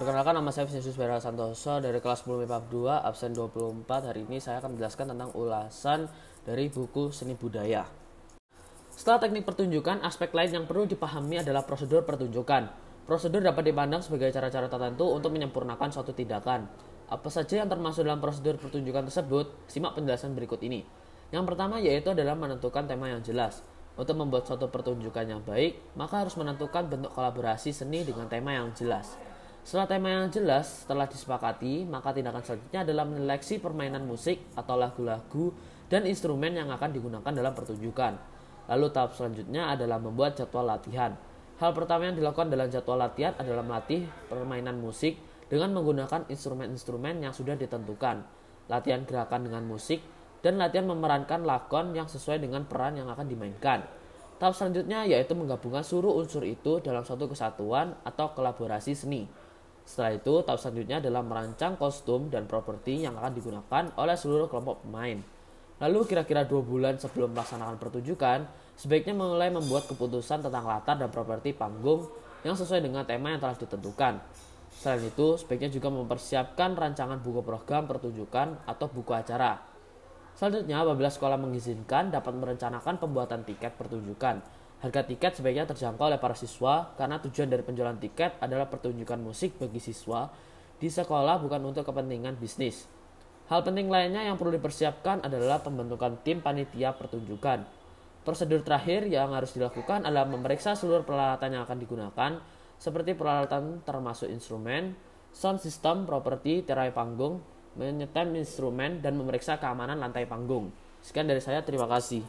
Perkenalkan nama saya Vinicius Vera Santoso dari kelas 10 MIPA 2 absen 24. Hari ini saya akan menjelaskan tentang ulasan dari buku seni budaya. Setelah teknik pertunjukan, aspek lain yang perlu dipahami adalah prosedur pertunjukan. Prosedur dapat dipandang sebagai cara-cara tertentu untuk menyempurnakan suatu tindakan. Apa saja yang termasuk dalam prosedur pertunjukan tersebut? Simak penjelasan berikut ini. Yang pertama yaitu adalah menentukan tema yang jelas. Untuk membuat suatu pertunjukan yang baik, maka harus menentukan bentuk kolaborasi seni dengan tema yang jelas. Setelah tema yang jelas telah disepakati, maka tindakan selanjutnya adalah menyeleksi permainan musik atau lagu-lagu dan instrumen yang akan digunakan dalam pertunjukan. Lalu tahap selanjutnya adalah membuat jadwal latihan. Hal pertama yang dilakukan dalam jadwal latihan adalah melatih permainan musik dengan menggunakan instrumen-instrumen yang sudah ditentukan, latihan gerakan dengan musik, dan latihan memerankan lakon yang sesuai dengan peran yang akan dimainkan. Tahap selanjutnya yaitu menggabungkan seluruh unsur itu dalam suatu kesatuan atau kolaborasi seni. Setelah itu, tahap selanjutnya adalah merancang kostum dan properti yang akan digunakan oleh seluruh kelompok pemain. Lalu kira-kira dua bulan sebelum melaksanakan pertunjukan, sebaiknya mulai membuat keputusan tentang latar dan properti panggung yang sesuai dengan tema yang telah ditentukan. Selain itu, sebaiknya juga mempersiapkan rancangan buku program pertunjukan atau buku acara. Selanjutnya, apabila sekolah mengizinkan, dapat merencanakan pembuatan tiket pertunjukan Harga tiket sebaiknya terjangkau oleh para siswa karena tujuan dari penjualan tiket adalah pertunjukan musik bagi siswa di sekolah bukan untuk kepentingan bisnis. Hal penting lainnya yang perlu dipersiapkan adalah pembentukan tim panitia pertunjukan. Prosedur terakhir yang harus dilakukan adalah memeriksa seluruh peralatan yang akan digunakan, seperti peralatan termasuk instrumen, sound system, properti, tirai panggung, menyetem instrumen, dan memeriksa keamanan lantai panggung. Sekian dari saya, terima kasih.